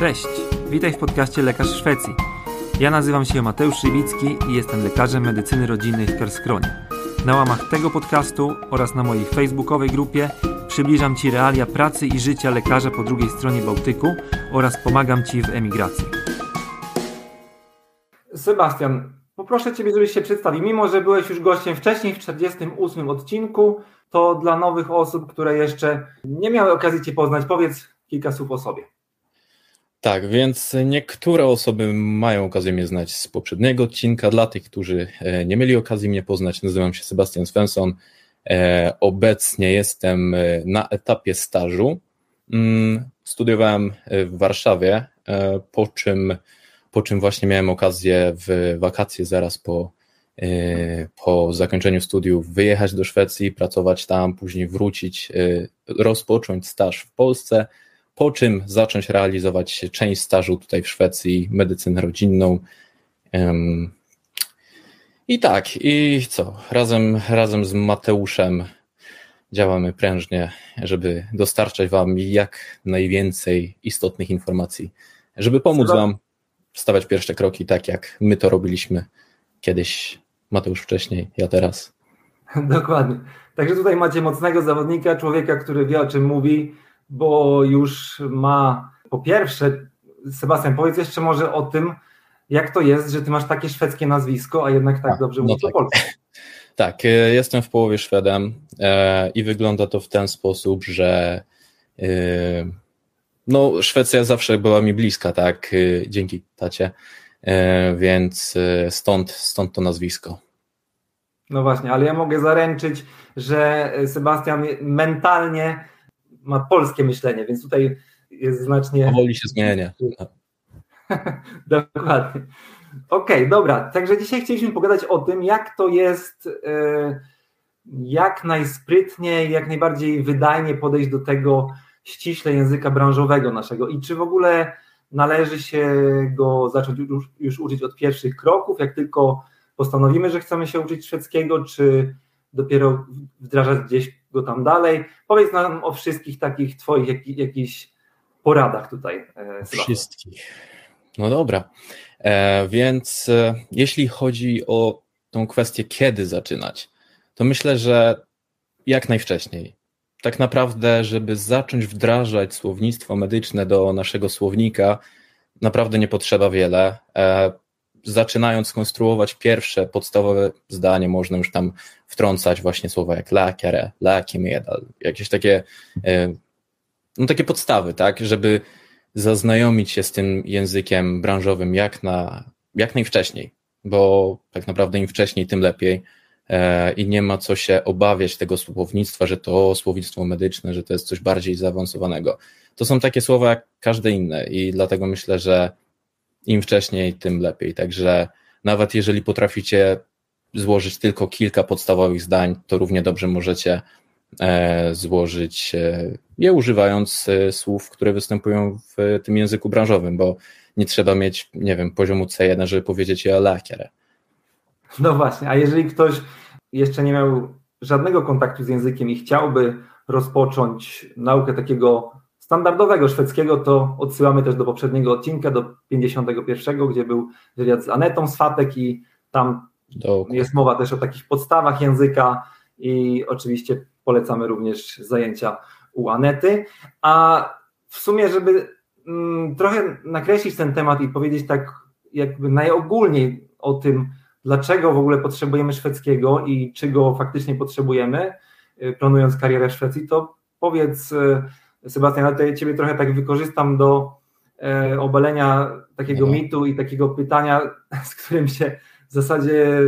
Cześć, witaj w podcaście Lekarz Szwecji. Ja nazywam się Mateusz Szywicki i jestem lekarzem medycyny rodzinnej w Kerskronie. Na łamach tego podcastu oraz na mojej facebookowej grupie przybliżam Ci realia pracy i życia lekarza po drugiej stronie Bałtyku oraz pomagam Ci w emigracji. Sebastian, poproszę Ciebie, żebyś się przedstawił. Mimo, że byłeś już gościem wcześniej w 48 odcinku, to dla nowych osób, które jeszcze nie miały okazji Cię poznać, powiedz kilka słów o sobie. Tak, więc niektóre osoby mają okazję mnie znać z poprzedniego odcinka. Dla tych, którzy e, nie mieli okazji mnie poznać, nazywam się Sebastian Svensson. E, obecnie jestem e, na etapie stażu. Mm, studiowałem w Warszawie, po czym, po czym właśnie miałem okazję w wakacje zaraz po, po zakończeniu studiów wyjechać do Szwecji, pracować tam, później wrócić, rozpocząć staż w Polsce po czym zacząć realizować część stażu tutaj w Szwecji, medycynę rodzinną. I tak, i co? Razem, razem z Mateuszem działamy prężnie, żeby dostarczać Wam jak najwięcej istotnych informacji, żeby pomóc Wam stawiać pierwsze kroki, tak jak my to robiliśmy kiedyś, Mateusz wcześniej, ja teraz. Dokładnie. Także tutaj macie mocnego zawodnika, człowieka, który wie o czym mówi, bo już ma po pierwsze, Sebastian, powiedz jeszcze może o tym, jak to jest, że ty masz takie szwedzkie nazwisko, a jednak tak, tak dobrze no mówisz tak. po polsku. Tak, e, jestem w połowie Szwedem e, i wygląda to w ten sposób, że e, no, Szwecja zawsze była mi bliska, tak, dzięki tacie, więc stąd, stąd to nazwisko. No właśnie, ale ja mogę zaręczyć, że Sebastian mentalnie ma polskie myślenie, więc tutaj jest znacznie. Powoli się zmienia. Dokładnie. Okej, okay, dobra. Także dzisiaj chcieliśmy pogadać o tym, jak to jest, e, jak najsprytniej, jak najbardziej wydajnie podejść do tego ściśle języka branżowego naszego i czy w ogóle należy się go zacząć już, już uczyć od pierwszych kroków, jak tylko postanowimy, że chcemy się uczyć szwedzkiego, czy dopiero wdrażać gdzieś go tam dalej. Powiedz nam o wszystkich takich Twoich jak, jakichś poradach tutaj. E, wszystkich. No dobra. E, więc e, jeśli chodzi o tą kwestię, kiedy zaczynać, to myślę, że jak najwcześniej. Tak naprawdę, żeby zacząć wdrażać słownictwo medyczne do naszego słownika, naprawdę nie potrzeba wiele. E, zaczynając konstruować pierwsze podstawowe zdanie, można już tam wtrącać właśnie słowa jak läkare, läkemedel, jakieś takie, e, no takie podstawy, tak, żeby zaznajomić się z tym językiem branżowym jak, na, jak najwcześniej, bo tak naprawdę im wcześniej, tym lepiej. E, i nie ma co się obawiać tego słownictwa, że to słownictwo medyczne, że to jest coś bardziej zaawansowanego. To są takie słowa jak każde inne i dlatego myślę, że im wcześniej, tym lepiej. Także nawet jeżeli potraficie złożyć tylko kilka podstawowych zdań, to równie dobrze możecie e, złożyć e, je używając e, słów, które występują w tym języku branżowym, bo nie trzeba mieć, nie wiem, poziomu C1, żeby powiedzieć ja lakierę. No właśnie, a jeżeli ktoś jeszcze nie miał żadnego kontaktu z językiem i chciałby rozpocząć naukę takiego standardowego szwedzkiego, to odsyłamy też do poprzedniego odcinka, do 51, gdzie był wywiad z Anetą Swatek i tam jest mowa też o takich podstawach języka i oczywiście polecamy również zajęcia u Anety. A w sumie, żeby mm, trochę nakreślić ten temat i powiedzieć tak jakby najogólniej o tym, dlaczego w ogóle potrzebujemy szwedzkiego i czy go faktycznie potrzebujemy, y, planując karierę w Szwecji, to powiedz y, Sebastian, ale tutaj Ciebie trochę tak wykorzystam do e, obalenia takiego no. mitu i takiego pytania, z którym się w zasadzie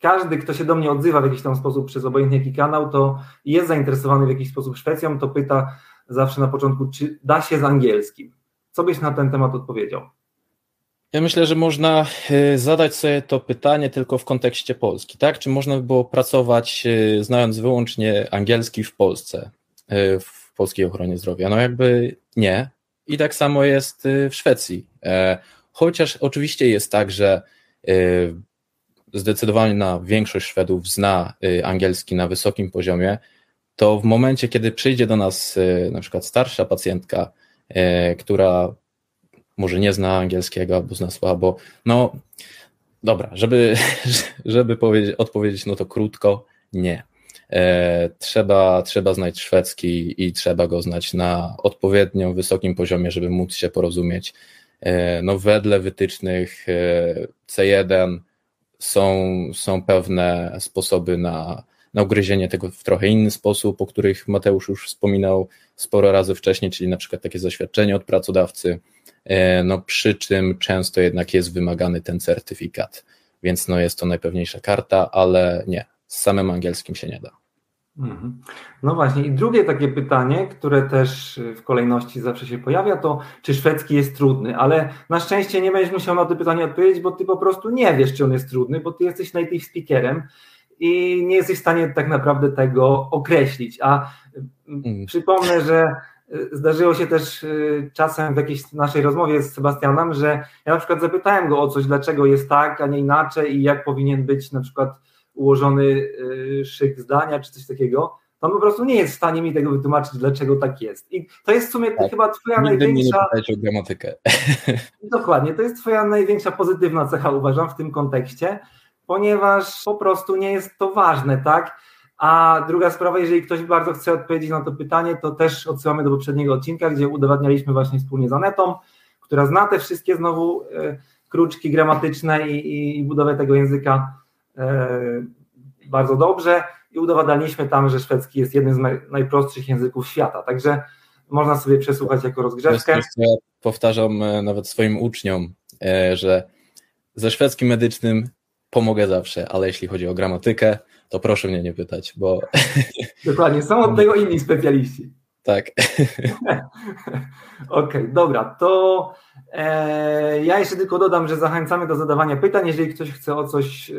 każdy, kto się do mnie odzywa w jakiś tam sposób przez obojętnie jaki kanał, to jest zainteresowany w jakiś sposób Szwecją, to pyta zawsze na początku, czy da się z angielskim. Co byś na ten temat odpowiedział? Ja myślę, że można e, zadać sobie to pytanie tylko w kontekście Polski, tak? Czy można by było pracować e, znając wyłącznie angielski w Polsce? W w polskiej ochronie zdrowia? No jakby nie. I tak samo jest y, w Szwecji. E, chociaż oczywiście jest tak, że y, zdecydowana większość Szwedów zna y, angielski na wysokim poziomie, to w momencie, kiedy przyjdzie do nas na przykład starsza pacjentka, która może nie zna angielskiego albo zna słabo. No dobra, żeby, żeby powiedzieć, odpowiedzieć no to krótko, nie. E, trzeba, trzeba znać szwedzki i trzeba go znać na odpowiednio wysokim poziomie, żeby móc się porozumieć. E, no, wedle wytycznych e, C1 są, są pewne sposoby na, na ugryzienie tego w trochę inny sposób, o których Mateusz już wspominał sporo razy wcześniej, czyli na przykład takie zaświadczenie od pracodawcy, no przy czym często jednak jest wymagany ten certyfikat, więc no jest to najpewniejsza karta, ale nie, z samym angielskim się nie da. Mhm. No właśnie, i drugie takie pytanie, które też w kolejności zawsze się pojawia, to czy szwedzki jest trudny, ale na szczęście nie będziesz musiał na to pytanie odpowiedzieć, bo ty po prostu nie wiesz, czy on jest trudny, bo ty jesteś native speakerem i nie jesteś w stanie tak naprawdę tego określić. A mm. przypomnę, że y, zdarzyło się też y, czasem w jakiejś naszej rozmowie z Sebastianem, że ja na przykład zapytałem go o coś, dlaczego jest tak, a nie inaczej i jak powinien być na przykład ułożony y, szyk zdania czy coś takiego, to on po prostu nie jest w stanie mi tego wytłumaczyć, dlaczego tak jest. I to jest w sumie tak. chyba twoja największa... Nie o gramatykę. Dokładnie, to jest twoja największa pozytywna cecha, uważam, w tym kontekście, ponieważ po prostu nie jest to ważne, tak? A druga sprawa, jeżeli ktoś bardzo chce odpowiedzieć na to pytanie, to też odsyłamy do poprzedniego odcinka, gdzie udowadnialiśmy właśnie wspólnie z Anetą, która zna te wszystkie znowu y, kruczki gramatyczne i, i budowę tego języka bardzo dobrze i udowodniliśmy tam, że szwedzki jest jednym z najprostszych języków świata. Także można sobie przesłuchać jako rozgrzewkę. Ja powtarzam e, nawet swoim uczniom, e, że ze szwedzkim medycznym pomogę zawsze, ale jeśli chodzi o gramatykę, to proszę mnie nie pytać, bo. Dokładnie, są od tego inni specjaliści. Tak. Okej, okay, dobra, to e, ja jeszcze tylko dodam, że zachęcamy do zadawania pytań. Jeżeli ktoś chce o coś. E,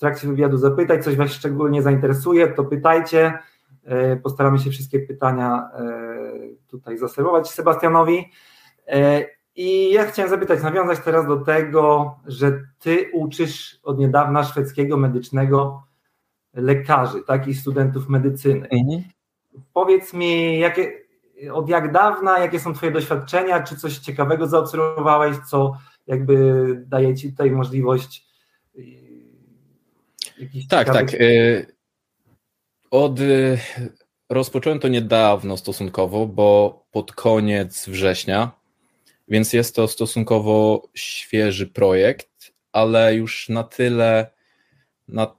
w trakcie wywiadu zapytać, coś Was szczególnie zainteresuje, to pytajcie. E, postaramy się wszystkie pytania e, tutaj zaserwować Sebastianowi. E, I ja chciałem zapytać, nawiązać teraz do tego, że Ty uczysz od niedawna szwedzkiego medycznego lekarzy, tak, i studentów medycyny. Mhm. Powiedz mi, jakie, od jak dawna, jakie są Twoje doświadczenia, czy coś ciekawego zaobserwowałeś, co jakby daje Ci tutaj możliwość tak, tak. Y, od y, rozpocząłem to niedawno stosunkowo, bo pod koniec września, więc jest to stosunkowo świeży projekt, ale już na tyle na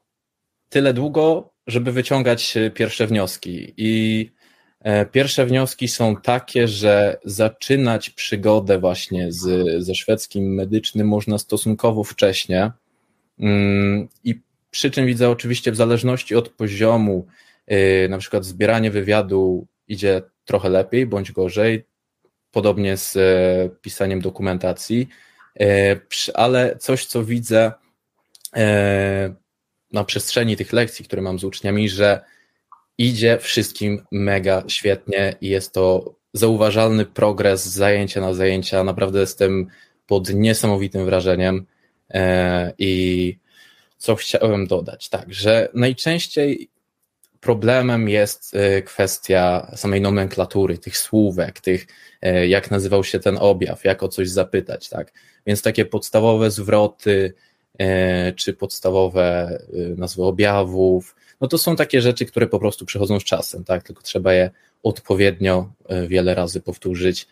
tyle długo, żeby wyciągać pierwsze wnioski. I e, pierwsze wnioski są takie, że zaczynać przygodę właśnie z, ze szwedzkim medycznym można stosunkowo wcześnie. Mm, I przy czym widzę oczywiście w zależności od poziomu, yy, na przykład zbieranie wywiadu idzie trochę lepiej bądź gorzej, podobnie z e, pisaniem dokumentacji, e, ale coś, co widzę e, na przestrzeni tych lekcji, które mam z uczniami, że idzie wszystkim mega świetnie i jest to zauważalny progres z zajęcia na zajęcia. Naprawdę jestem pod niesamowitym wrażeniem i co chciałem dodać, tak, że najczęściej problemem jest y, kwestia samej nomenklatury, tych słówek, tych, y, jak nazywał się ten objaw, jak o coś zapytać, tak. Więc takie podstawowe zwroty, y, czy podstawowe nazwy objawów, no to są takie rzeczy, które po prostu przychodzą z czasem, tak, tylko trzeba je odpowiednio wiele razy powtórzyć.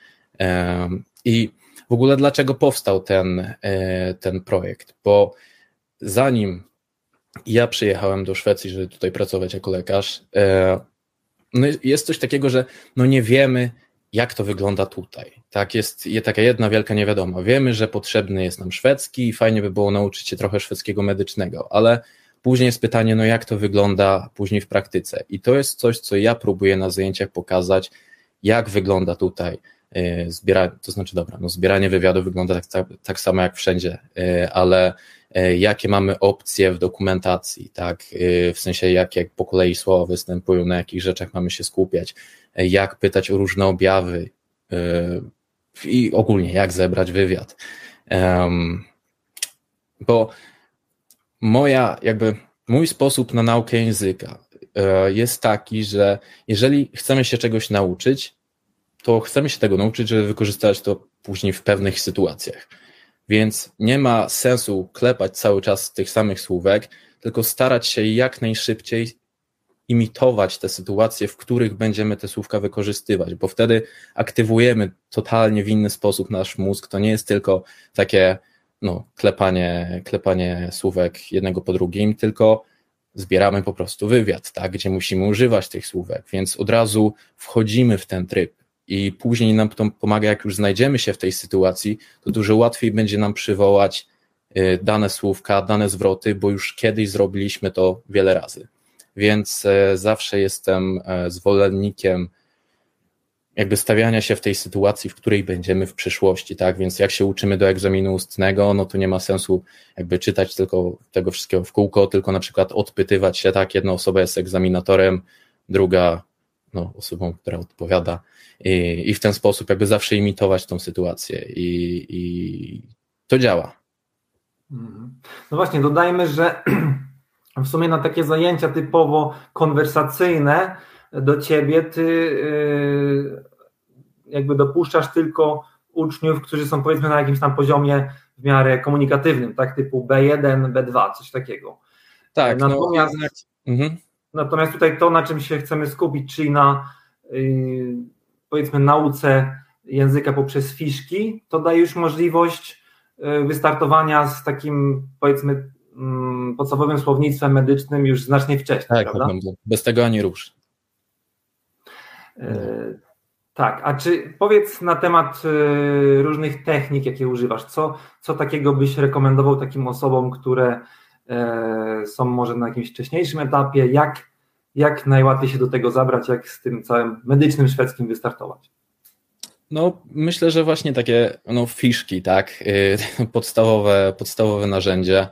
I w ogóle dlaczego powstał ten, ten projekt? Bo zanim ja przyjechałem do Szwecji, żeby tutaj pracować jako lekarz, e, no jest coś takiego, że no nie wiemy, jak to wygląda tutaj. Tak, jest taka jedna wielka niewiadoma. Wiemy, że potrzebny jest nam szwedzki i fajnie by było nauczyć się trochę szwedzkiego medycznego, ale później jest pytanie, no jak to wygląda później w praktyce. I to jest coś, co ja próbuję na zajęciach pokazać, jak wygląda tutaj e, zbieranie, to znaczy dobra, no zbieranie wywiadu wygląda tak, tak, tak samo jak wszędzie, e, ale jakie mamy opcje w dokumentacji, tak, e, w sensie jak, jak po kolei słowa występują, na jakich rzeczach mamy się skupiać, e, jak pytać o różne objawy i ogólnie jak zebrać wywiad. Bo moja, jakby mój sposób na naukę języka jest taki, że jeżeli chcemy się czegoś nauczyć, to chcemy się tego nauczyć, żeby wykorzystać to później w pewnych sytuacjach. Więc nie ma sensu klepać cały czas tych samych słówek, tylko starać się jak najszybciej imitować te sytuacje, w których będziemy te słówka wykorzystywać, bo wtedy aktywujemy totalnie w inny sposób nasz mózg. To nie jest tylko takie no, klepanie, klepanie słówek jednego po drugim, tylko zbieramy po prostu wywiad, tak, gdzie musimy używać tych słówek, więc od razu wchodzimy w ten tryb i później nam to pomaga, jak już znajdziemy się w tej sytuacji, to dużo łatwiej będzie nam przywołać y, dane słówka, dane zwroty, bo już kiedyś zrobiliśmy to wiele razy. Więc e, zawsze jestem e, zwolennikiem jakby stawiania się w tej sytuacji, w której będziemy w przyszłości, tak? Więc jak się uczymy do egzaminu ustnego, no to nie ma sensu jakby czytać tylko tego wszystkiego w kółko, tylko na przykład odpytywać się, tak? Jedna osoba jest egzaminatorem, druga no, osobą, która odpowiada i, i w ten sposób jakby zawsze imitować tą sytuację i, i to działa. Mhm. No właśnie, dodajmy, że w sumie na takie zajęcia typowo konwersacyjne do ciebie ty yy, jakby dopuszczasz tylko uczniów, którzy są powiedzmy na jakimś tam poziomie w miarę komunikatywnym, tak typu B1, B2, coś takiego. Tak, no, natomiast, no, mhm. Natomiast tutaj to, na czym się chcemy skupić, czyli na yy, powiedzmy nauce języka poprzez fiszki, to daje już możliwość yy, wystartowania z takim powiedzmy mm, podstawowym słownictwem medycznym już znacznie wcześniej, tak, prawda? Bez tego ani rusz. Yy, tak, a czy powiedz na temat y, różnych technik, jakie używasz, co, co takiego byś rekomendował takim osobom, które są może na jakimś wcześniejszym etapie, jak, jak najłatwiej się do tego zabrać, jak z tym całym medycznym szwedzkim wystartować? No, myślę, że właśnie takie no, fiszki, tak, y, podstawowe, podstawowe narzędzie,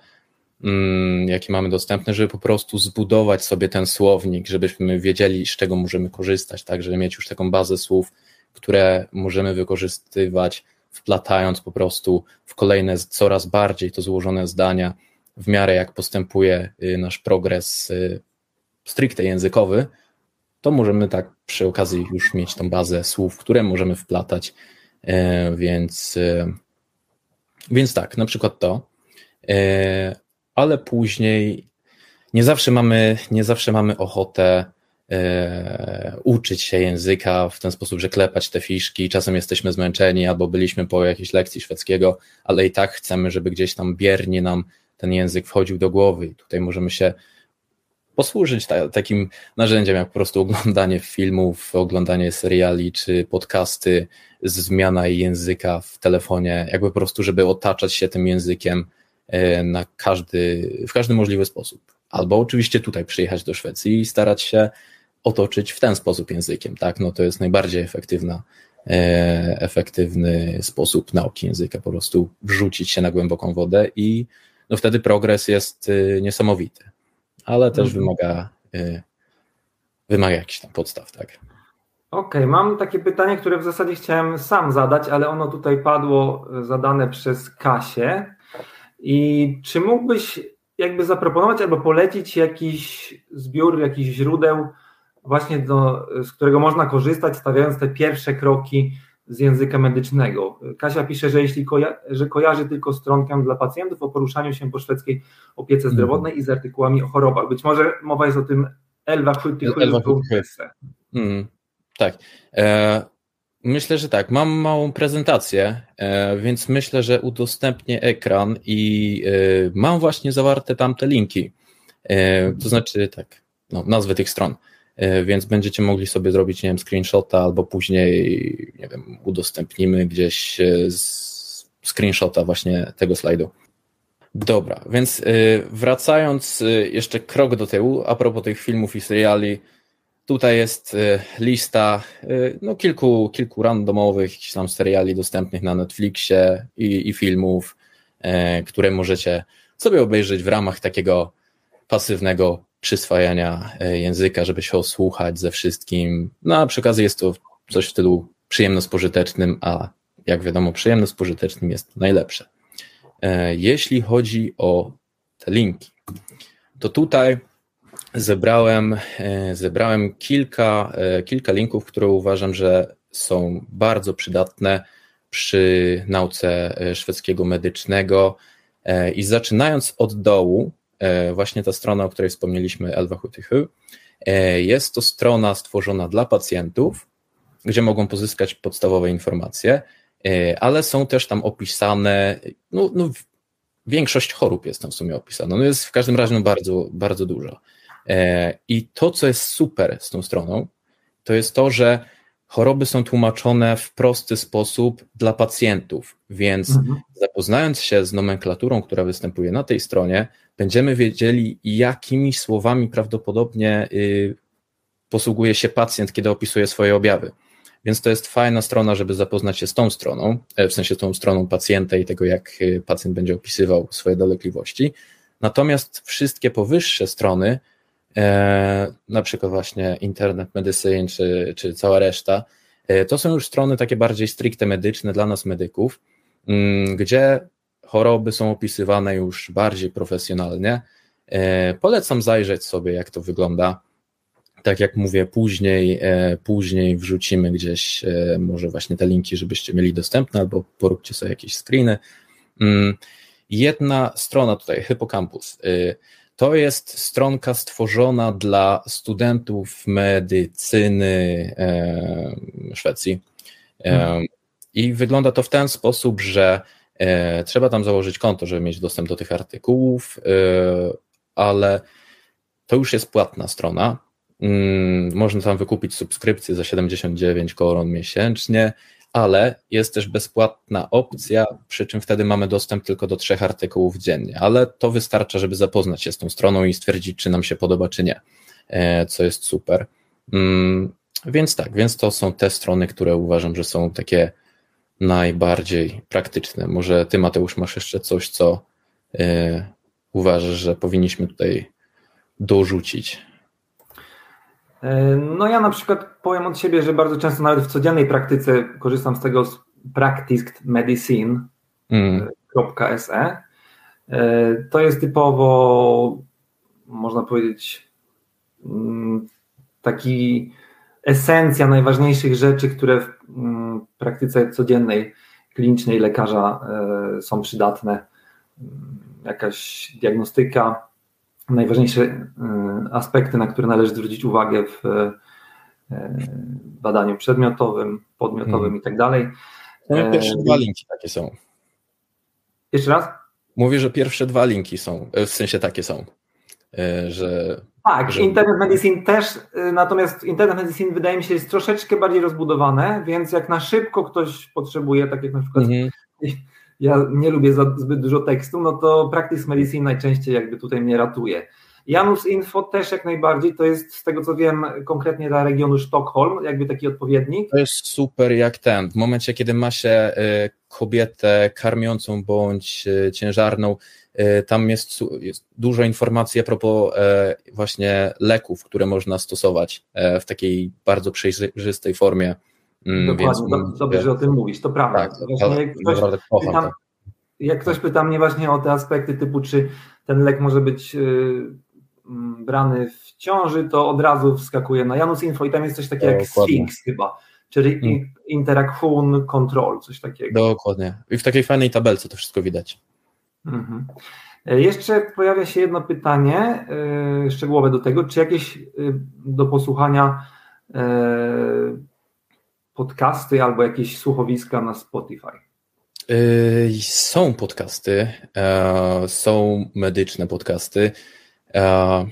mm, jakie mamy dostępne, żeby po prostu zbudować sobie ten słownik, żebyśmy wiedzieli, z czego możemy korzystać, tak, żeby mieć już taką bazę słów, które możemy wykorzystywać, wplatając po prostu w kolejne coraz bardziej to złożone zdania, w miarę jak postępuje y, nasz progres y, stricte językowy, to możemy tak przy okazji już mieć tą bazę słów, które możemy wplatać, y, więc, więc tak, na przykład to, ale później nie zawsze mamy, nie zawsze mamy ochotę e, uczyć się języka w ten sposób, że klepać te fiszki. Czasem jesteśmy zmęczeni albo byliśmy po jakiejś lekcji szwedzkiego, ale i tak chcemy, żeby gdzieś tam biernie nam ten język wchodził do głowy. I tutaj możemy się posłużyć ta, takim narzędziem, jak po prostu oglądanie filmów, oglądanie seriali czy podcasty, zmiana języka w telefonie, jakby po prostu, żeby otaczać się tym językiem e, na każdy, w każdy możliwy sposób. Albo oczywiście tutaj przyjechać do Szwecji i starać się otoczyć w ten sposób językiem, tak? No to jest najbardziej efektywna, e, efektywny sposób nauki języka, po prostu wrzucić się na głęboką wodę i no wtedy progres jest e, niesamowity, ale też mhm. wymaga, e, wymaga jakichś tam podstaw, tak? Okej, okay, mam takie pytanie, które w zasadzie chciałem sam zadać, ale ono tutaj padło zadane przez Kasię. I czy mógłbyś jakby zaproponować albo polecić jakiś zbiór, jakiś źródeł, właśnie do, z którego można korzystać, stawiając te pierwsze kroki z języka medycznego. Kasia pisze, że jeśli koja że kojarzy tylko stronkę dla pacjentów o poruszaniu się po szwedzkiej opiece zdrowotnej mm. i z artykułami o chorobach. Być może mowa jest o tym Elwa mm, Tak. E Myślę, że tak. Mam małą prezentację, e, więc myślę, że udostępnię ekran i e, mam właśnie zawarte tamte linki. E, to znaczy, tak, no, nazwy tych stron. Więc będziecie mogli sobie zrobić, nie wiem, screenshota albo później, nie wiem, udostępnimy gdzieś screenshota właśnie tego slajdu. Dobra, więc wracając jeszcze krok do tyłu, a propos tych filmów i seriali, Tutaj jest lista no, kilku, kilku randomowych tam seriali dostępnych na Netflixie i, i filmów, które możecie sobie obejrzeć w ramach takiego pasywnego przyswajania języka, żeby się osłuchać ze wszystkim. No a przy okazji jest to coś w stylu przyjemno-spożytecznym, a jak wiadomo, przyjemno-spożytecznym jest najlepsze. Jeśli chodzi o te linki, to tutaj zebrałem, e, zebrałem kilka, e, kilka linków, które uważam, że są bardzo przydatne przy nauce e, szwedzkiego medycznego e, i zaczynając od dołu, właśnie ta strona, o której wspomnieliśmy, Elva Hutychy, jest to strona stworzona dla pacjentów, gdzie mogą pozyskać podstawowe informacje, ale są też tam opisane, no, no większość chorób jest tam w sumie opisana. No jest w każdym razie bardzo, bardzo dużo. E, I to, co jest super z tą stroną, to jest to, że choroby są tłumaczone w prosty sposób dla pacjentów, więc mhm. zapoznając się z nomenklaturą, która występuje na tej stronie, będziemy wiedzieli, jakimi słowami prawdopodobnie y, posługuje się pacjent, kiedy opisuje swoje objawy. Więc to jest fajna strona, żeby zapoznać się z tą stroną, e, w sensie tą stroną pacjenta i tego, jak y, pacjent będzie opisywał swoje dolegliwości. Natomiast wszystkie powyższe strony na przykład właśnie Internet Medicine czy, czy cała reszta, e, to są już strony takie bardziej stricte medyczne dla nas medyków, mm, gdzie choroby są opisywane już bardziej profesjonalnie. E, polecam zajrzeć sobie, jak to wygląda. Tak jak mówię, później, później wrzucimy gdzieś może właśnie te linki, żebyście mieli dostępne, albo poróbcie sobie jakieś screeny. Mm, jedna strona tutaj, Hippocampus. To jest stronka stworzona dla studentów medycyny e, Szwecji. Hmm. I wygląda to w ten sposób, że e, trzeba tam założyć konto, żeby mieć dostęp do tych artykułów, ale to już jest płatna strona. Mm, można tam wykupić subskrypcję za 79 koron miesięcznie ale jest też bezpłatna opcja, przy czym wtedy mamy dostęp tylko do trzech artykułów dziennie, ale to wystarcza, żeby zapoznać się z tą stroną i stwierdzić, czy nam się podoba, czy nie, e, co jest super. Mm, więc tak, więc to są te strony, które uważam, że są takie najbardziej praktyczne. Może ty, Mateusz, masz jeszcze coś, co e, uważasz, że powinniśmy tutaj dorzucić? E, no ja na przykład powiem od siebie, że bardzo często nawet w codziennej praktyce korzystam z tego z practicedmedicine.se. Mm. E, to jest typowo, można powiedzieć, mm, taki esencja najważniejszych rzeczy, które w mm, praktyce codziennej, klinicznej lekarza e, są przydatne. Jakaś diagnostyka, najważniejsze e, aspekty, na które należy zwrócić uwagę w e, badaniu przedmiotowym, podmiotowym hmm. i tak dalej. No, pierwsze dwa linki takie są. Jeszcze raz? Mówię, że pierwsze dwa linki są, w sensie takie są, że... Tak, że... Internet Medicine też, natomiast Internet Medicine wydaje mi się jest troszeczkę bardziej rozbudowane, więc jak na szybko ktoś potrzebuje, tak jak na przykład hmm ja nie lubię zbyt dużo tekstu, no to Practice Medicine najczęściej jakby tutaj mnie ratuje. Janus Info też jak najbardziej, to jest z tego co wiem konkretnie dla regionu Sztokholm, jakby taki odpowiednik. To jest super jak ten, w momencie kiedy ma się y, kobietę karmiącą bądź y, ciężarną, y, tam jest, jest dużo informacji a propos właśnie leków, które można stosować w takiej bardzo przejrzystej formie Dokładnie, więc, dobrze, że o tym mówisz, to prawda. Tak, właśnie, jak, ktoś pytam, tak. jak ktoś pyta mnie właśnie o te aspekty typu, czy ten lek może być yy, brany w ciąży, to od razu wskakuje na Janus Info i tam jest coś takiego jak Sphinx chyba, czyli hmm. Control, coś takiego. Dokładnie. I w takiej fajnej tabelce to wszystko widać. Mhm. E, jeszcze pojawia się jedno pytanie yy, szczegółowe do tego, czy jakieś yy, do posłuchania yy, podcasty albo jakieś słuchowiska na Spotify? Yy, są podcasty, e, są medyczne podcasty. E,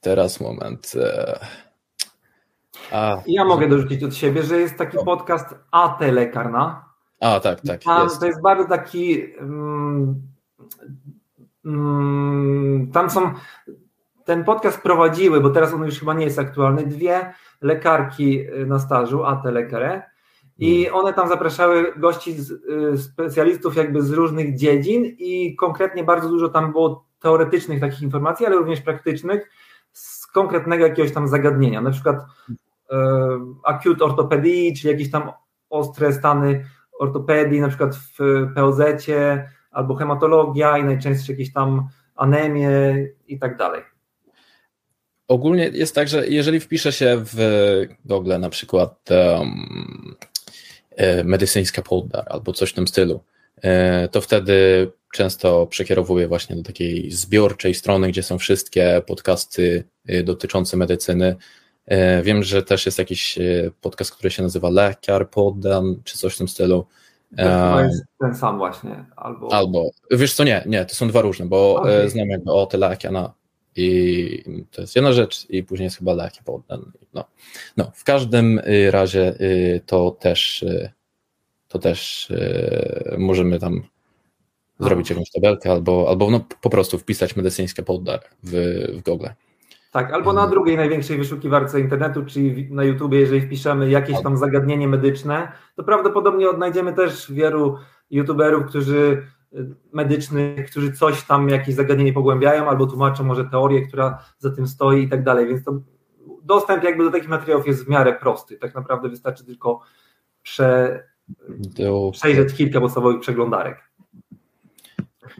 teraz moment. E, a, ja mogę dorzucić od siebie, że jest taki podcast AT Lekarna. A, tak, tak. Tam, jest. To jest bardzo taki. Um, um, tam są. Ten podcast prowadziły, bo teraz on już chyba nie jest aktualny. Dwie lekarki y, na stażu, a te lekarze. I mm. one tam zapraszały gości, z, y, specjalistów jakby z różnych dziedzin i konkretnie bardzo dużo tam było teoretycznych takich informacji, ale również praktycznych z konkretnego jakiegoś tam zagadnienia, na przykład e, acute ortopedii, czyli jakieś tam ostre stany ortopedii, na przykład w POZ albo hematologia i najczęściej jakieś tam anemie i tak dalej. Ogólnie jest tak, że jeżeli wpiszę się w Google na przykład um, medycyńska poddar albo coś w tym stylu, to wtedy często przekierowuję właśnie do takiej zbiorczej strony, gdzie są wszystkie podcasty dotyczące medycyny. Wiem, że też jest jakiś podcast, który się nazywa Lekiar Poddan, czy coś w tym stylu. To jest ten sam właśnie. Albo... albo, wiesz co, nie, nie, to są dwa różne, bo okay. znam jakby o te Lekiana i to jest jedna rzecz i później jest chyba Leki Poddan. No. no, w każdym razie to też to też możemy tam zrobić jakąś tabelkę albo, albo no, po prostu wpisać medycyńskie poddar w, w Google. Tak, albo na drugiej największej wyszukiwarce internetu, czyli na YouTube, jeżeli wpiszemy jakieś tam zagadnienie medyczne, to prawdopodobnie odnajdziemy też wielu youtuberów, którzy y, medycznych, którzy coś tam, jakieś zagadnienie pogłębiają albo tłumaczą może teorię, która za tym stoi i tak dalej, więc to dostęp jakby do takich materiałów jest w miarę prosty. Tak naprawdę wystarczy tylko prze, do... przejrzeć kilka podstawowych przeglądarek.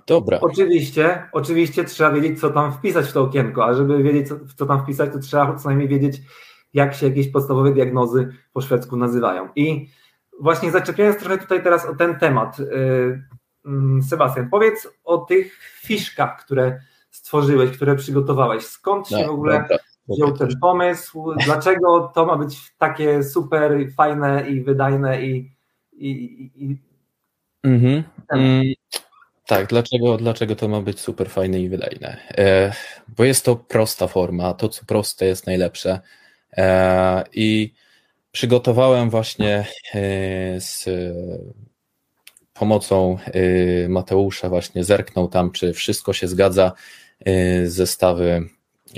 Dobra. Oczywiście, oczywiście trzeba wiedzieć, co tam wpisać w to okienko, a żeby wiedzieć, co, co tam wpisać, to trzeba co najmniej wiedzieć, jak się jakieś podstawowe diagnozy po szwedzku nazywają. I właśnie zaczepiając trochę tutaj teraz o ten temat, yy, Sebastian, powiedz o tych fiszkach, które stworzyłeś, które przygotowałeś. Skąd się no, w ogóle dobra. wziął ten pomysł? Dlaczego to ma być takie super fajne i wydajne i, i, i, mhm. Mm, tak, dlaczego, dlaczego to ma być super fajne i wydajne? E, bo jest to prosta forma, to co proste jest najlepsze. E, I przygotowałem właśnie e, z pomocą e, Mateusza, właśnie zerknął tam, czy wszystko się zgadza, e, zestawy,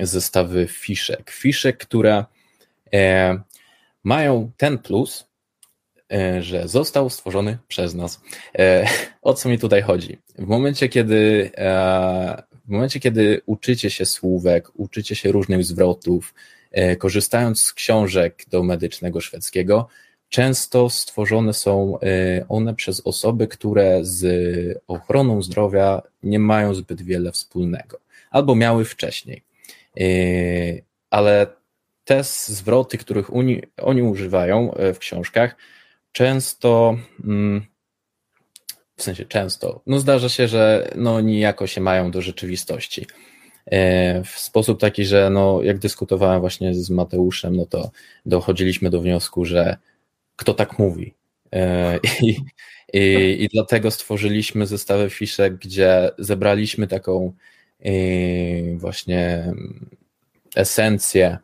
zestawy fiszek. Fiszek, które e, mają ten plus, E, że został stworzony przez nas. E, o co mi tutaj chodzi? W momencie, kiedy w momencie, kiedy uczycie się słówek, uczycie się różnych zwrotów, korzystając z książek do medycznego szwedzkiego, często stworzone są one przez osoby, które z ochroną zdrowia nie mają zbyt wiele wspólnego, albo miały wcześniej. Ale te zwroty, których oni, oni używają w książkach, często, mm, w sensie często, no zdarza się, że no nijako się mają do rzeczywistości. E, w sposób taki, że no, jak dyskutowałem właśnie z Mateuszem, no to dochodziliśmy do wniosku, że kto tak mówi. E, I, i, i dlatego stworzyliśmy zestawę fiszek, gdzie zebraliśmy taką e, właśnie esencję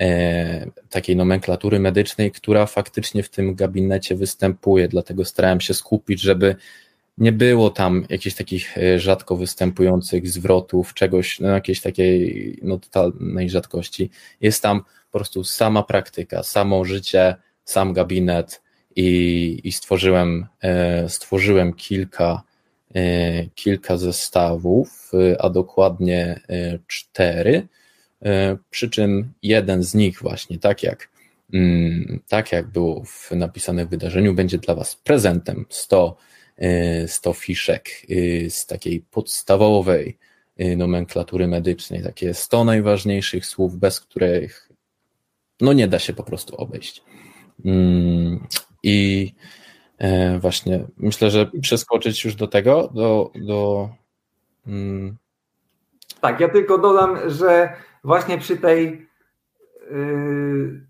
E, takiej nomenklatury medycznej, która faktycznie w tym gabinecie występuje, dlatego starałem się skupić, żeby nie było tam jakichś takich rzadko występujących zwrotów, czegoś, no jakiejś takiej no, totalnej rzadkości. Jest tam po prostu sama praktyka, samo życie, sam gabinet i, i stworzyłem, e, stworzyłem kilka, kilka zestawów, a dokładnie cztery, E, przy czym jeden z nich właśnie, tak jak, mm, tak jak było w napisane w wydarzeniu, będzie dla Was prezentem 100, 100 e, fiszek e, z takiej podstawowej nomenklatury medycznej, takie 100 najważniejszych słów, bez których no nie da się po prostu obejść. Mm, I właśnie myślę, że przeskoczyć już do tego, do, do mm. tak, ja tylko dodam, że właśnie przy tej yy,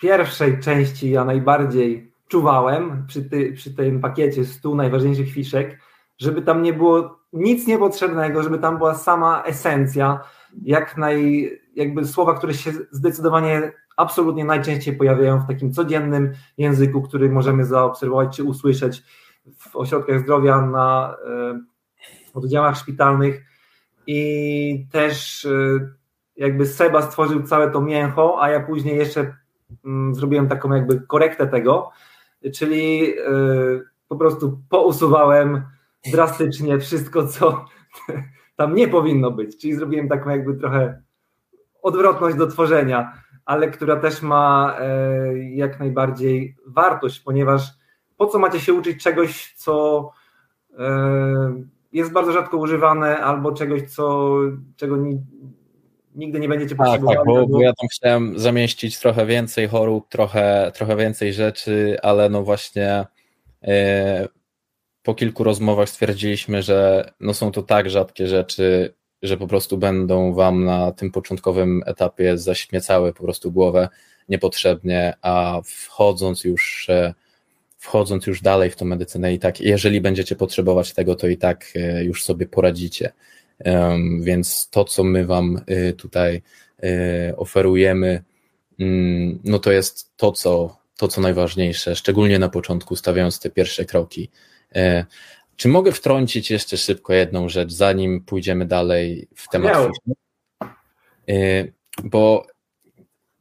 pierwszej części ja najbardziej czuwałem, przy, ty, przy tym pakiecie 100 najważniejszych fiszek, żeby tam nie było nic niepotrzebnego, żeby tam była sama esencja, jak naj, jakby słowa, które się zdecydowanie absolutnie najczęściej pojawiają w takim codziennym języku, który możemy zaobserwować czy usłyszeć w ośrodkach zdrowia na y, oddziałach szpitalnych. I też y, jakby Seba stworzył całe to mięcho, a ja później jeszcze mm, zrobiłem taką jakby korektę tego, czyli yy, po prostu pousuwałem drastycznie wszystko, co tam nie powinno być, czyli zrobiłem taką jakby trochę odwrotność do tworzenia, ale która też ma yy, jak najbardziej wartość, ponieważ po co macie się uczyć czegoś, co yy, jest bardzo rzadko używane, albo czegoś, co, czego nie, nigdy nie będziecie tak, potrzebowali. Tak, bo, bo ja tam chciałem zamieścić trochę więcej chorób, trochę, trochę więcej rzeczy, ale no właśnie e, po kilku rozmowach stwierdziliśmy, że no są to tak rzadkie rzeczy, że po prostu będą wam na tym początkowym etapie zaśmiecały po prostu głowę niepotrzebnie, a wchodząc już e, wchodząc już dalej w tą medycynę i tak, jeżeli będziecie potrzebować tego, to i tak e, już sobie poradzicie. Więc to, co my Wam e, tutaj oferujemy, mm, no to jest to, co, to, co najważniejsze, szczególnie na początku, stawiając te pierwsze kroki. Czy mogę wtrącić jeszcze szybko jedną rzecz, zanim pójdziemy dalej w temat? Bo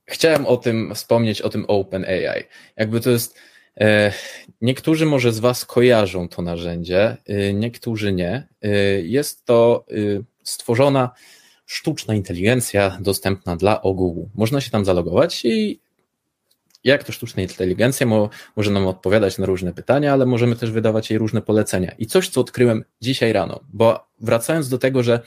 chciałem o tym wspomnieć, o tym OpenAI. Jakby to jest. E, niektórzy może z Was kojarzą to narzędzie, e, niektórzy nie. E, jest to stworzona sztuczna inteligencja dostępna dla ogółu. Można się tam zalogować i jak to sztuczna inteligencja może nam odpowiadać na różne pytania, ale możemy też wydawać jej różne polecenia. I coś, co odkryłem dzisiaj rano, bo wracając do tego, że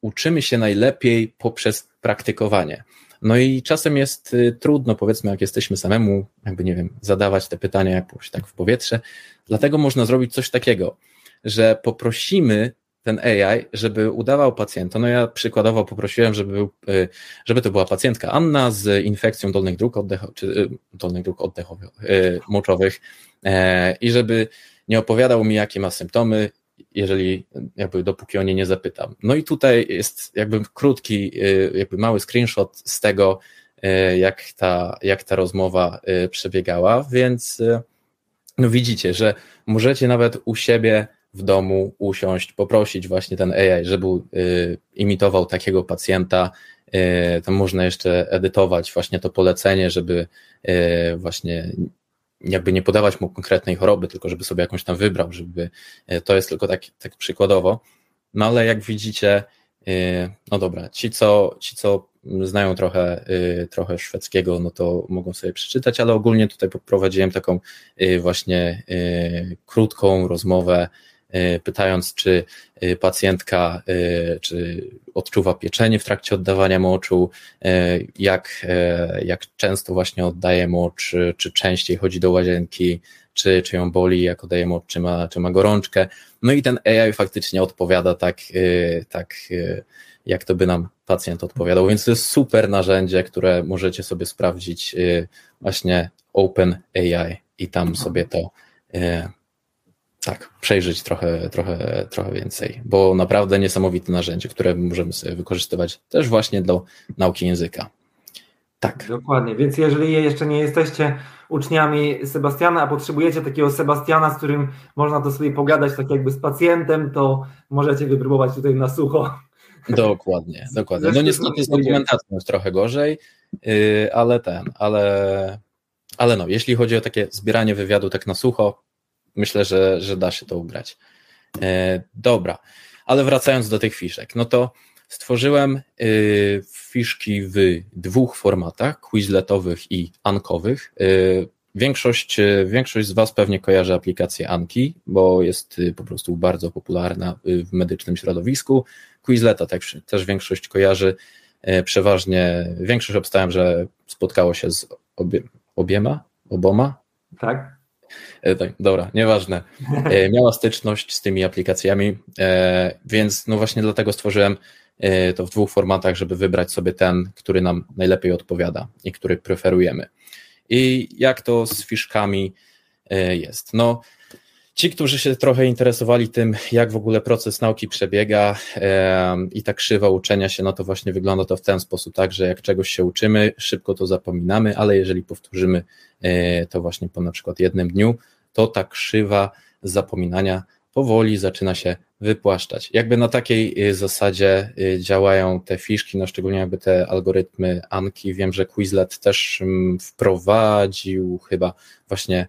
uczymy się najlepiej poprzez praktykowanie. No i czasem jest y, trudno, powiedzmy, jak jesteśmy samemu, jakby nie wiem, zadawać te pytania jakoś tak w powietrze. Dlatego można zrobić coś takiego, że poprosimy ten AI, żeby udawał pacjenta. No ja przykładowo poprosiłem, żeby, był, y, żeby to była pacjentka Anna z infekcją dolnych dróg, oddechowych, czy y, dolnych dróg oddechowych, moczowych e, i żeby nie opowiadał mi, jakie ma symptomy, jeżeli jakby dopóki o nie nie zapytam. No i tutaj jest jakby krótki, y, jakby mały screenshot z tego, y, jak ta, jak ta rozmowa y, przebiegała, więc no widzicie, że możecie nawet u siebie w domu usiąść, poprosić właśnie ten AI, żeby imitował takiego pacjenta. Tam można jeszcze edytować właśnie to polecenie, żeby właśnie jakby nie podawać mu konkretnej choroby, tylko żeby sobie jakąś tam wybrał, żeby to jest tylko tak, tak przykładowo. No ale jak widzicie, no dobra, ci co, ci co znają trochę, trochę szwedzkiego, no to mogą sobie przeczytać, ale ogólnie tutaj poprowadziłem taką właśnie krótką rozmowę pytając, czy e, pacjentka e, czy odczuwa pieczenie w trakcie oddawania moczu, jak, jak często właśnie oddaje mocz, czy częściej chodzi do łazienki, czy, czy ją boli, jak oddaje mocz, czy ma, czy ma gorączkę. No i ten AI faktycznie odpowiada tak, tak jak to by nam pacjent odpowiadał. Więc to jest super narzędzie, które możecie sobie sprawdzić właśnie Open AI i tam sobie to tak, przejrzeć trochę, trochę, trochę więcej, bo naprawdę niesamowite narzędzie, które możemy sobie wykorzystywać też właśnie do nauki języka. Tak. Dokładnie, więc jeżeli jeszcze nie jesteście uczniami Sebastiana, a potrzebujecie takiego Sebastiana, z którym można to sobie pogadać tak jakby z pacjentem, to możecie wypróbować tutaj na sucho. Dokładnie, dokładnie. No niestety z dokumentacją jest trochę gorzej, yy, ale ten, ale, ale no, jeśli chodzi o takie zbieranie wywiadu tak na sucho, myślę, że, że da się to ugrać. E, dobra, ale wracając do tych fiszek, no to stworzyłem y, fiszki w dwóch formatach, quizletowych i ankowych. Y, większość, y, większość z Was pewnie kojarzy aplikację Anki, bo jest po prostu bardzo popularna w medycznym środowisku. Quizleta też, też większość kojarzy. E, przeważnie większość obstałem, że spotkało się z obie, obiema, oboma. Tak. E, tak, dobra, nieważne. E, miała styczność z tymi aplikacjami, e, więc no właśnie dlatego stworzyłem to w dwóch formatach, żeby wybrać sobie ten, który nam najlepiej odpowiada i który preferujemy. I jak to z fiszkami jest? No, ci, którzy się trochę interesowali tym, jak w ogóle proces nauki przebiega i ta krzywa uczenia się, no to właśnie wygląda to w ten sposób, tak, że jak czegoś się uczymy, szybko to zapominamy, ale jeżeli powtórzymy to właśnie po na przykład jednym dniu, to ta krzywa zapominania powoli zaczyna się wypłaszczać. Jakby na takiej y, zasadzie y, działają te fiszki, no szczególnie jakby te algorytmy Anki. Wiem, że Quizlet też mm, wprowadził chyba właśnie e,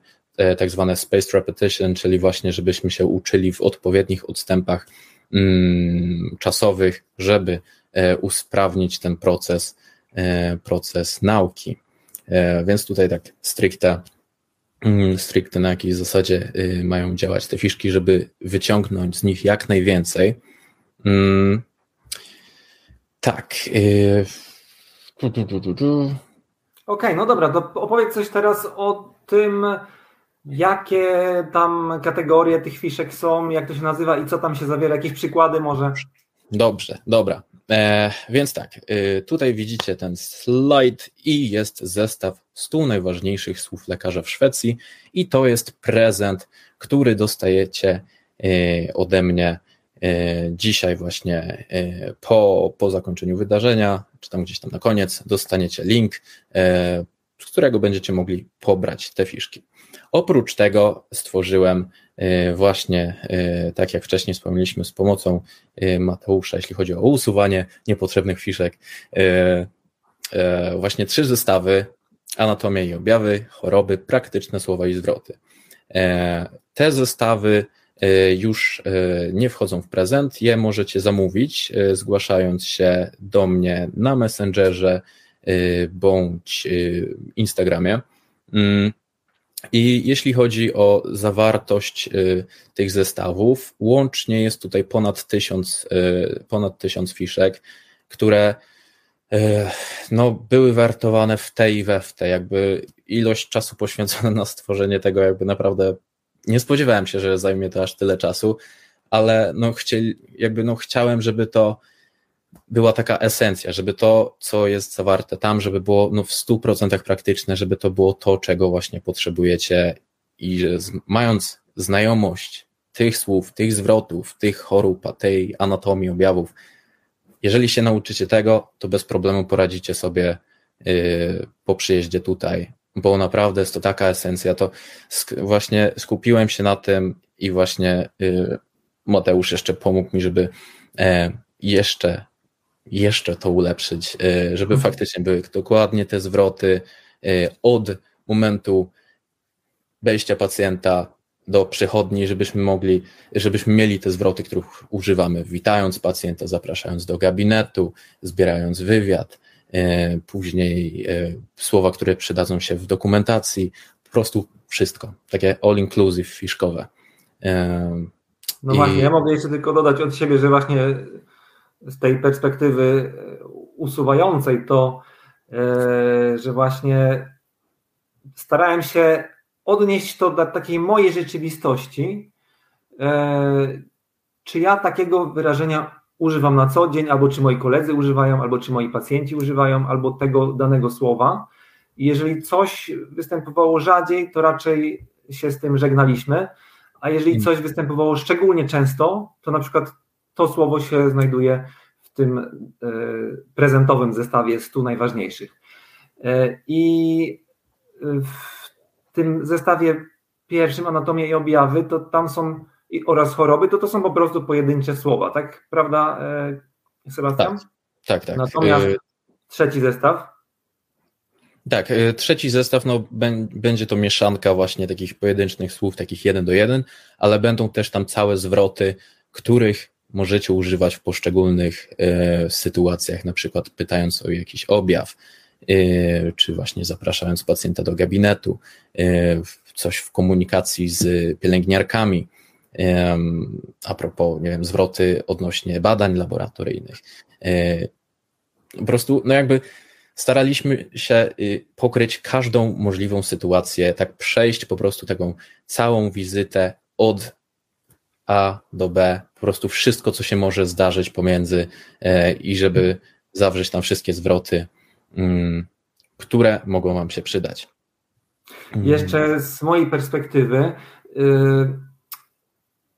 tak zwane spaced repetition, czyli właśnie żebyśmy się uczyli w odpowiednich odstępach mm, czasowych, żeby e, usprawnić ten proces, e, proces nauki. Więc tutaj tak stricte Mm, stricte na jakiej zasadzie y, mają działać te fiszki, żeby wyciągnąć z nich jak najwięcej. Mm, Tak. Yy... Okej, okay, no dobra, opowiedz coś teraz o tym, jakie tam kategorie tych fiszek są, jak to się nazywa i co tam się zawiera, jakieś przykłady może? Dobrze, dobra. E, więc tak, e, tutaj widzicie ten slajd i jest zestaw 100 najważniejszych słów lekarza w Szwecji i to jest prezent, który dostajecie e, ode mnie e, dzisiaj właśnie po, po zakończeniu wydarzenia, czy tam gdzieś tam na koniec dostaniecie link, z którego będziecie mogli pobrać te fiszki. Oprócz tego stworzyłem y, właśnie, y, tak jak wcześniej wspomnieliśmy, z pomocą y, Mateusza, jeśli chodzi o usuwanie niepotrzebnych fiszek, właśnie trzy zestawy anatomia i objawy, choroby, praktyczne słowa i zwroty. Te zestawy już nie wchodzą w prezent, je możecie zamówić, zgłaszając się do mnie na Messengerze bądź Instagramie. I jeśli chodzi o zawartość y, tych zestawów, łącznie jest tutaj ponad tysiąc, y, ponad tysiąc fiszek, które y, no, były wertowane w te i we w te. Jakby ilość czasu poświęcona na stworzenie tego, jakby naprawdę nie spodziewałem się, że zajmie to aż tyle czasu, ale no, chcieli, jakby no, chciałem, żeby to była taka esencja, żeby to, co jest zawarte tam, żeby było no, w 100% praktyczne, żeby to było to, czego właśnie potrzebujecie i że mając znajomość tych słów, tych zwrotów, tych chorób, tej anatomii objawów, jeżeli się nauczycie tego, to bez problemu poradzicie sobie yy, po przyjeździe tutaj, bo naprawdę jest to taka esencja, to właśnie skupiłem się na tym i właśnie yy, Mateusz jeszcze pomógł mi, żeby e, jeszcze jeszcze to ulepszyć, e, żeby mhm. faktycznie były dokładnie te zwroty e, od momentu wejścia pacjenta do przychodni, żebyśmy mogli, żebyśmy mieli te zwroty, których używamy, witając pacjenta, zapraszając do gabinetu, zbierając wywiad, e, później słowa, które przydadzą się w dokumentacji, po prostu wszystko, takie all-inclusive, fiszkowe. No I... właśnie, ja mogę jeszcze tylko dodać od siebie, że właśnie z tej perspektywy e, usuwającej to, e, że właśnie starałem się odnieść to do takiej mojej rzeczywistości. E, czy ja takiego wyrażenia używam na co dzień, albo czy moi koledzy używają, albo czy moi pacjenci używają, albo tego danego słowa. I jeżeli coś występowało rzadziej, to raczej się z tym żegnaliśmy, a jeżeli mm. coś występowało szczególnie często, to na przykład to słowo się znajduje w tym e, prezentowym zestawie 100 najważniejszych. E, I w tym zestawie pierwszym, anatomia i objawy, to tam są oraz choroby, to to są po prostu pojedyncze słowa, tak? Prawda, e, Sebastian? Tak, tak. tak. Natomiast trzeci zestaw. Tak, trzeci zestaw no, będzie to mieszanka właśnie takich pojedynczych słów, takich jeden do jeden, ale będą też tam całe zwroty, których możecie używać w poszczególnych e, sytuacjach, na przykład pytając o jakiś objaw, e, czy właśnie zapraszając pacjenta do gabinetu, e, coś w komunikacji z pielęgniarkami, a propos, nie wiem, zwroty odnośnie badań laboratoryjnych. Po prostu, no jakby staraliśmy się y, pokryć każdą możliwą sytuację, tak przejść po prostu taką całą wizytę od A do B prostu wszystko, co się może zdarzyć pomiędzy e, i żeby zawrzeć tam wszystkie zwroty, mm, które mogą Wam się przydać. Mm. Jeszcze z mojej perspektywy, y,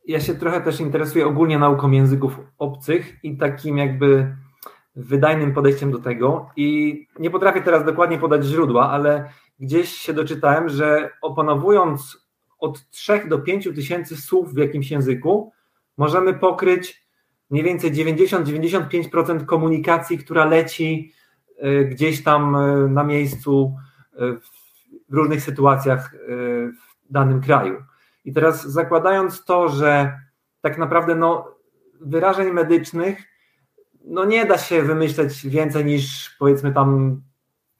ja się trochę też interesuję ogólnie nauką języków obcych i takim jakby wydajnym podejściem do tego. I nie potrafię teraz dokładnie podać źródła, ale gdzieś się doczytałem, że opanowując od 3 do 5 tysięcy słów w jakimś języku, możemy pokryć mniej więcej 90-95% komunikacji, która leci y, gdzieś tam y, na miejscu y, w różnych sytuacjach w danym kraju. I teraz zakładając to, że tak naprawdę no, wyrażeń medycznych no nie da się wymyśleć więcej niż powiedzmy tam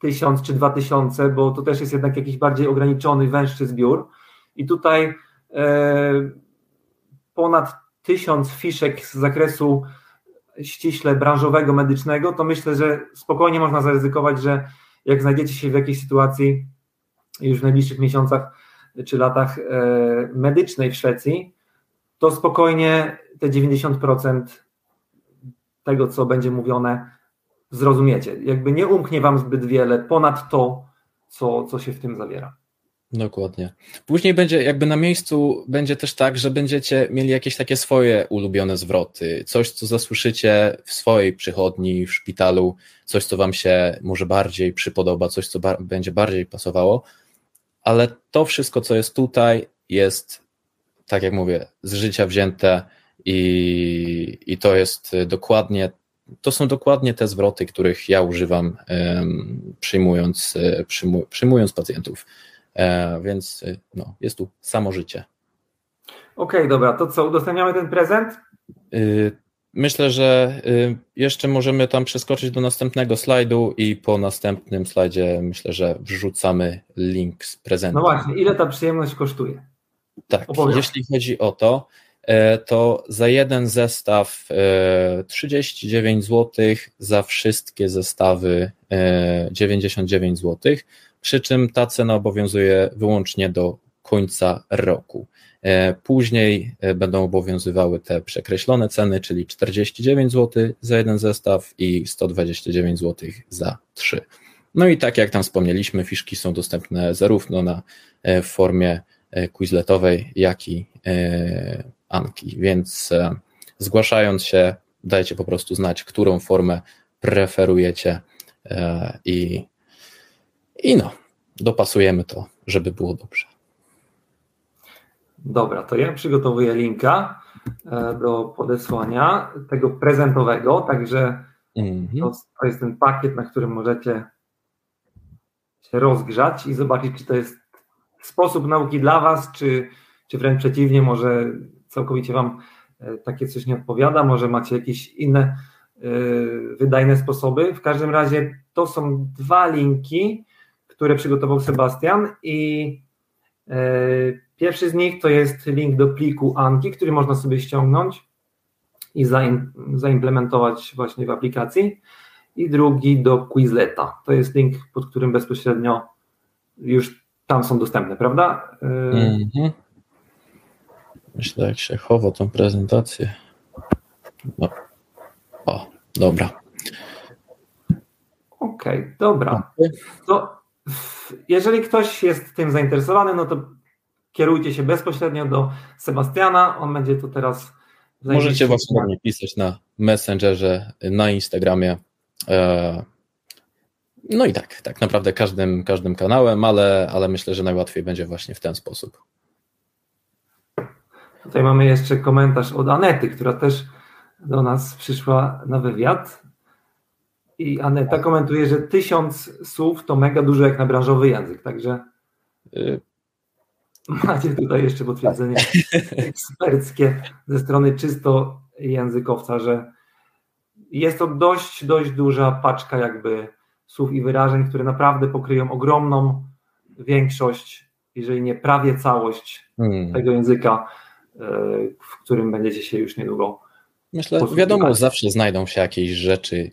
tysiąc czy dwa tysiące, bo to też jest jednak jakiś bardziej ograniczony, węższy zbiór. I tutaj e, ponad tysiąc fiszek z zakresu ściśle branżowego, medycznego, to myślę, że spokojnie można zaryzykować, że jak znajdziecie się w jakiejś sytuacji już w najbliższych miesiącach czy latach e, medycznej w Szwecji, to spokojnie te 90% tego, co będzie mówione, zrozumiecie. Jakby nie umknie wam zbyt wiele ponad to, co, co się w tym zawiera. Dokładnie. Później będzie jakby na miejscu będzie też tak, że będziecie mieli jakieś takie swoje ulubione zwroty, coś, co zasłyszycie w swojej przychodni, w szpitalu, coś, co wam się może bardziej przypodoba, coś, co będzie bardziej pasowało, ale to wszystko, co jest tutaj, jest, tak jak mówię, z życia wzięte i, i to jest dokładnie, to są dokładnie te zwroty, których ja używam um, przyjmując, przyjmu, przyjmując pacjentów. E, więc e, no, jest tu samo życie. Okej, okay, dobra, to co, udostępniamy ten prezent? Y, myślę, że y, jeszcze możemy tam przeskoczyć do następnego slajdu i po następnym slajdzie myślę, że wrzucamy link z prezentem. No właśnie, ile ta przyjemność kosztuje? Tak, jeśli chodzi o to, e, to za jeden zestaw 39 zł, za wszystkie zestawy 99 zł przy czym ta cena obowiązuje wyłącznie do końca roku. E, później e, będą obowiązywały te przekreślone ceny, czyli 49 zł za jeden zestaw i 129 zł za trzy. No i tak jak tam wspomnieliśmy, fiszki są dostępne zarówno na e, w formie quizletowej, jak i Anki, więc zgłaszając się, dajcie po prostu znać, którą formę preferujecie i i no, dopasujemy to, żeby było dobrze. Dobra, to ja przygotowuję linka e, do podesłania tego prezentowego, także -hmm. to, to jest ten pakiet, na którym możecie się rozgrzać i zobaczyć, czy to jest sposób nauki dla Was, czy, czy wręcz przeciwnie, może całkowicie Wam e, takie coś nie odpowiada, może macie jakieś inne e, wydajne sposoby. W każdym razie to są dwa linki, które przygotował Sebastian i e, pierwszy z nich to jest link do pliku Anki, który można sobie ściągnąć i zaimplementować właśnie w aplikacji i drugi do Quizleta. To jest link, pod którym bezpośrednio już tam są dostępne, prawda? Mm -hmm. Myślę, jak się chowa tą prezentację. No. O, dobra. Okej, okay, dobra. To jeżeli ktoś jest tym zainteresowany, no to kierujcie się bezpośrednio do Sebastiana. On będzie tu teraz. Możecie właśnie mnie pisać na Messengerze, na Instagramie. E, no i tak, tak naprawdę każdym, każdym kanałem, ale, ale myślę, że najłatwiej będzie właśnie w ten sposób. Tutaj mamy jeszcze komentarz od Anety, która też do nas przyszła na wywiad. I Aneta komentuje, że tysiąc słów to mega dużo jak na branżowy język, także y, macie tutaj jeszcze potwierdzenie eksperckie ze strony czysto językowca, że jest to dość, dość duża paczka jakby słów i wyrażeń, które naprawdę pokryją ogromną większość, jeżeli nie prawie całość hmm. tego języka, y, w którym będziecie się już niedługo Myślę, wiadomo, zawsze znajdą się jakieś rzeczy,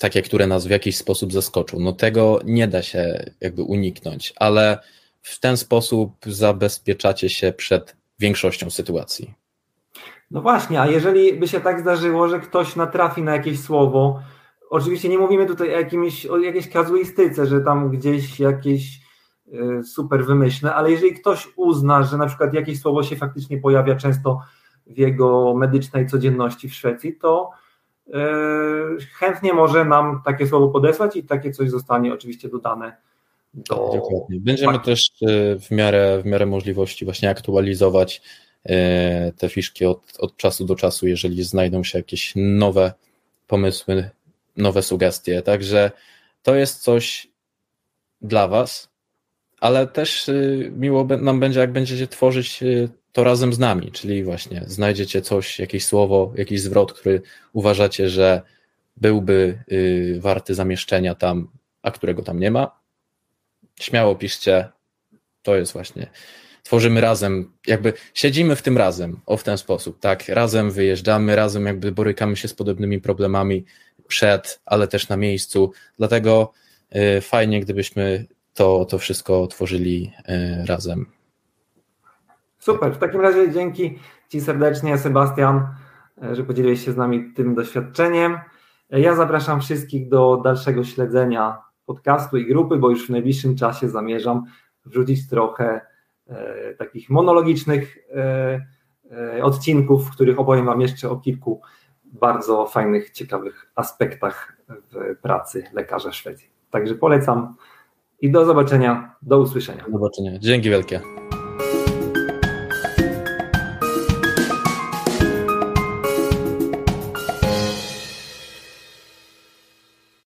takie, które nas w jakiś sposób zaskoczą. No tego nie da się jakby uniknąć, ale w ten sposób zabezpieczacie się przed większością sytuacji. No właśnie, a jeżeli by się tak zdarzyło, że ktoś natrafi na jakieś słowo, oczywiście nie mówimy tutaj o, jakimś, o jakiejś kazuistyce, że tam gdzieś jakieś y, super wymyślne, ale jeżeli ktoś uzna, że na przykład jakieś słowo się faktycznie pojawia często w jego medycznej codzienności w Szwecji, to chętnie może nam takie słowo podesłać i takie coś zostanie oczywiście dodane do... Dokładnie. Będziemy też yy, w miarę, w miarę możliwości właśnie aktualizować yy, te fiszki od, od czasu do czasu, jeżeli znajdą się jakieś nowe pomysły, nowe sugestie. Także to jest coś dla Was, ale też miło nam będzie, jak będziecie tworzyć to razem z nami, czyli właśnie znajdziecie coś, jakieś słowo, jakiś zwrot, który uważacie, że byłby y, warty zamieszczenia tam, a którego tam nie ma. Śmiało piszcie. To jest właśnie tworzymy razem, jakby siedzimy w tym razem, o w ten sposób, tak, razem wyjeżdżamy, razem jakby borykamy się z podobnymi problemami przed, ale też na miejscu, dlatego y, fajnie, gdybyśmy to, to wszystko tworzyli y, razem. Super, w takim razie dzięki Ci serdecznie, Sebastian, że podzieliłeś się z nami tym doświadczeniem. Ja zapraszam wszystkich do dalszego śledzenia podcastu i grupy, bo już w najbliższym czasie zamierzam wrzucić trochę e, takich monologicznych e, e, odcinków, w których opowiem Wam jeszcze o kilku bardzo fajnych, ciekawych aspektach w pracy lekarza w Szwecji. Także polecam i do zobaczenia, do usłyszenia. Do zobaczenia. Dzięki wielkie.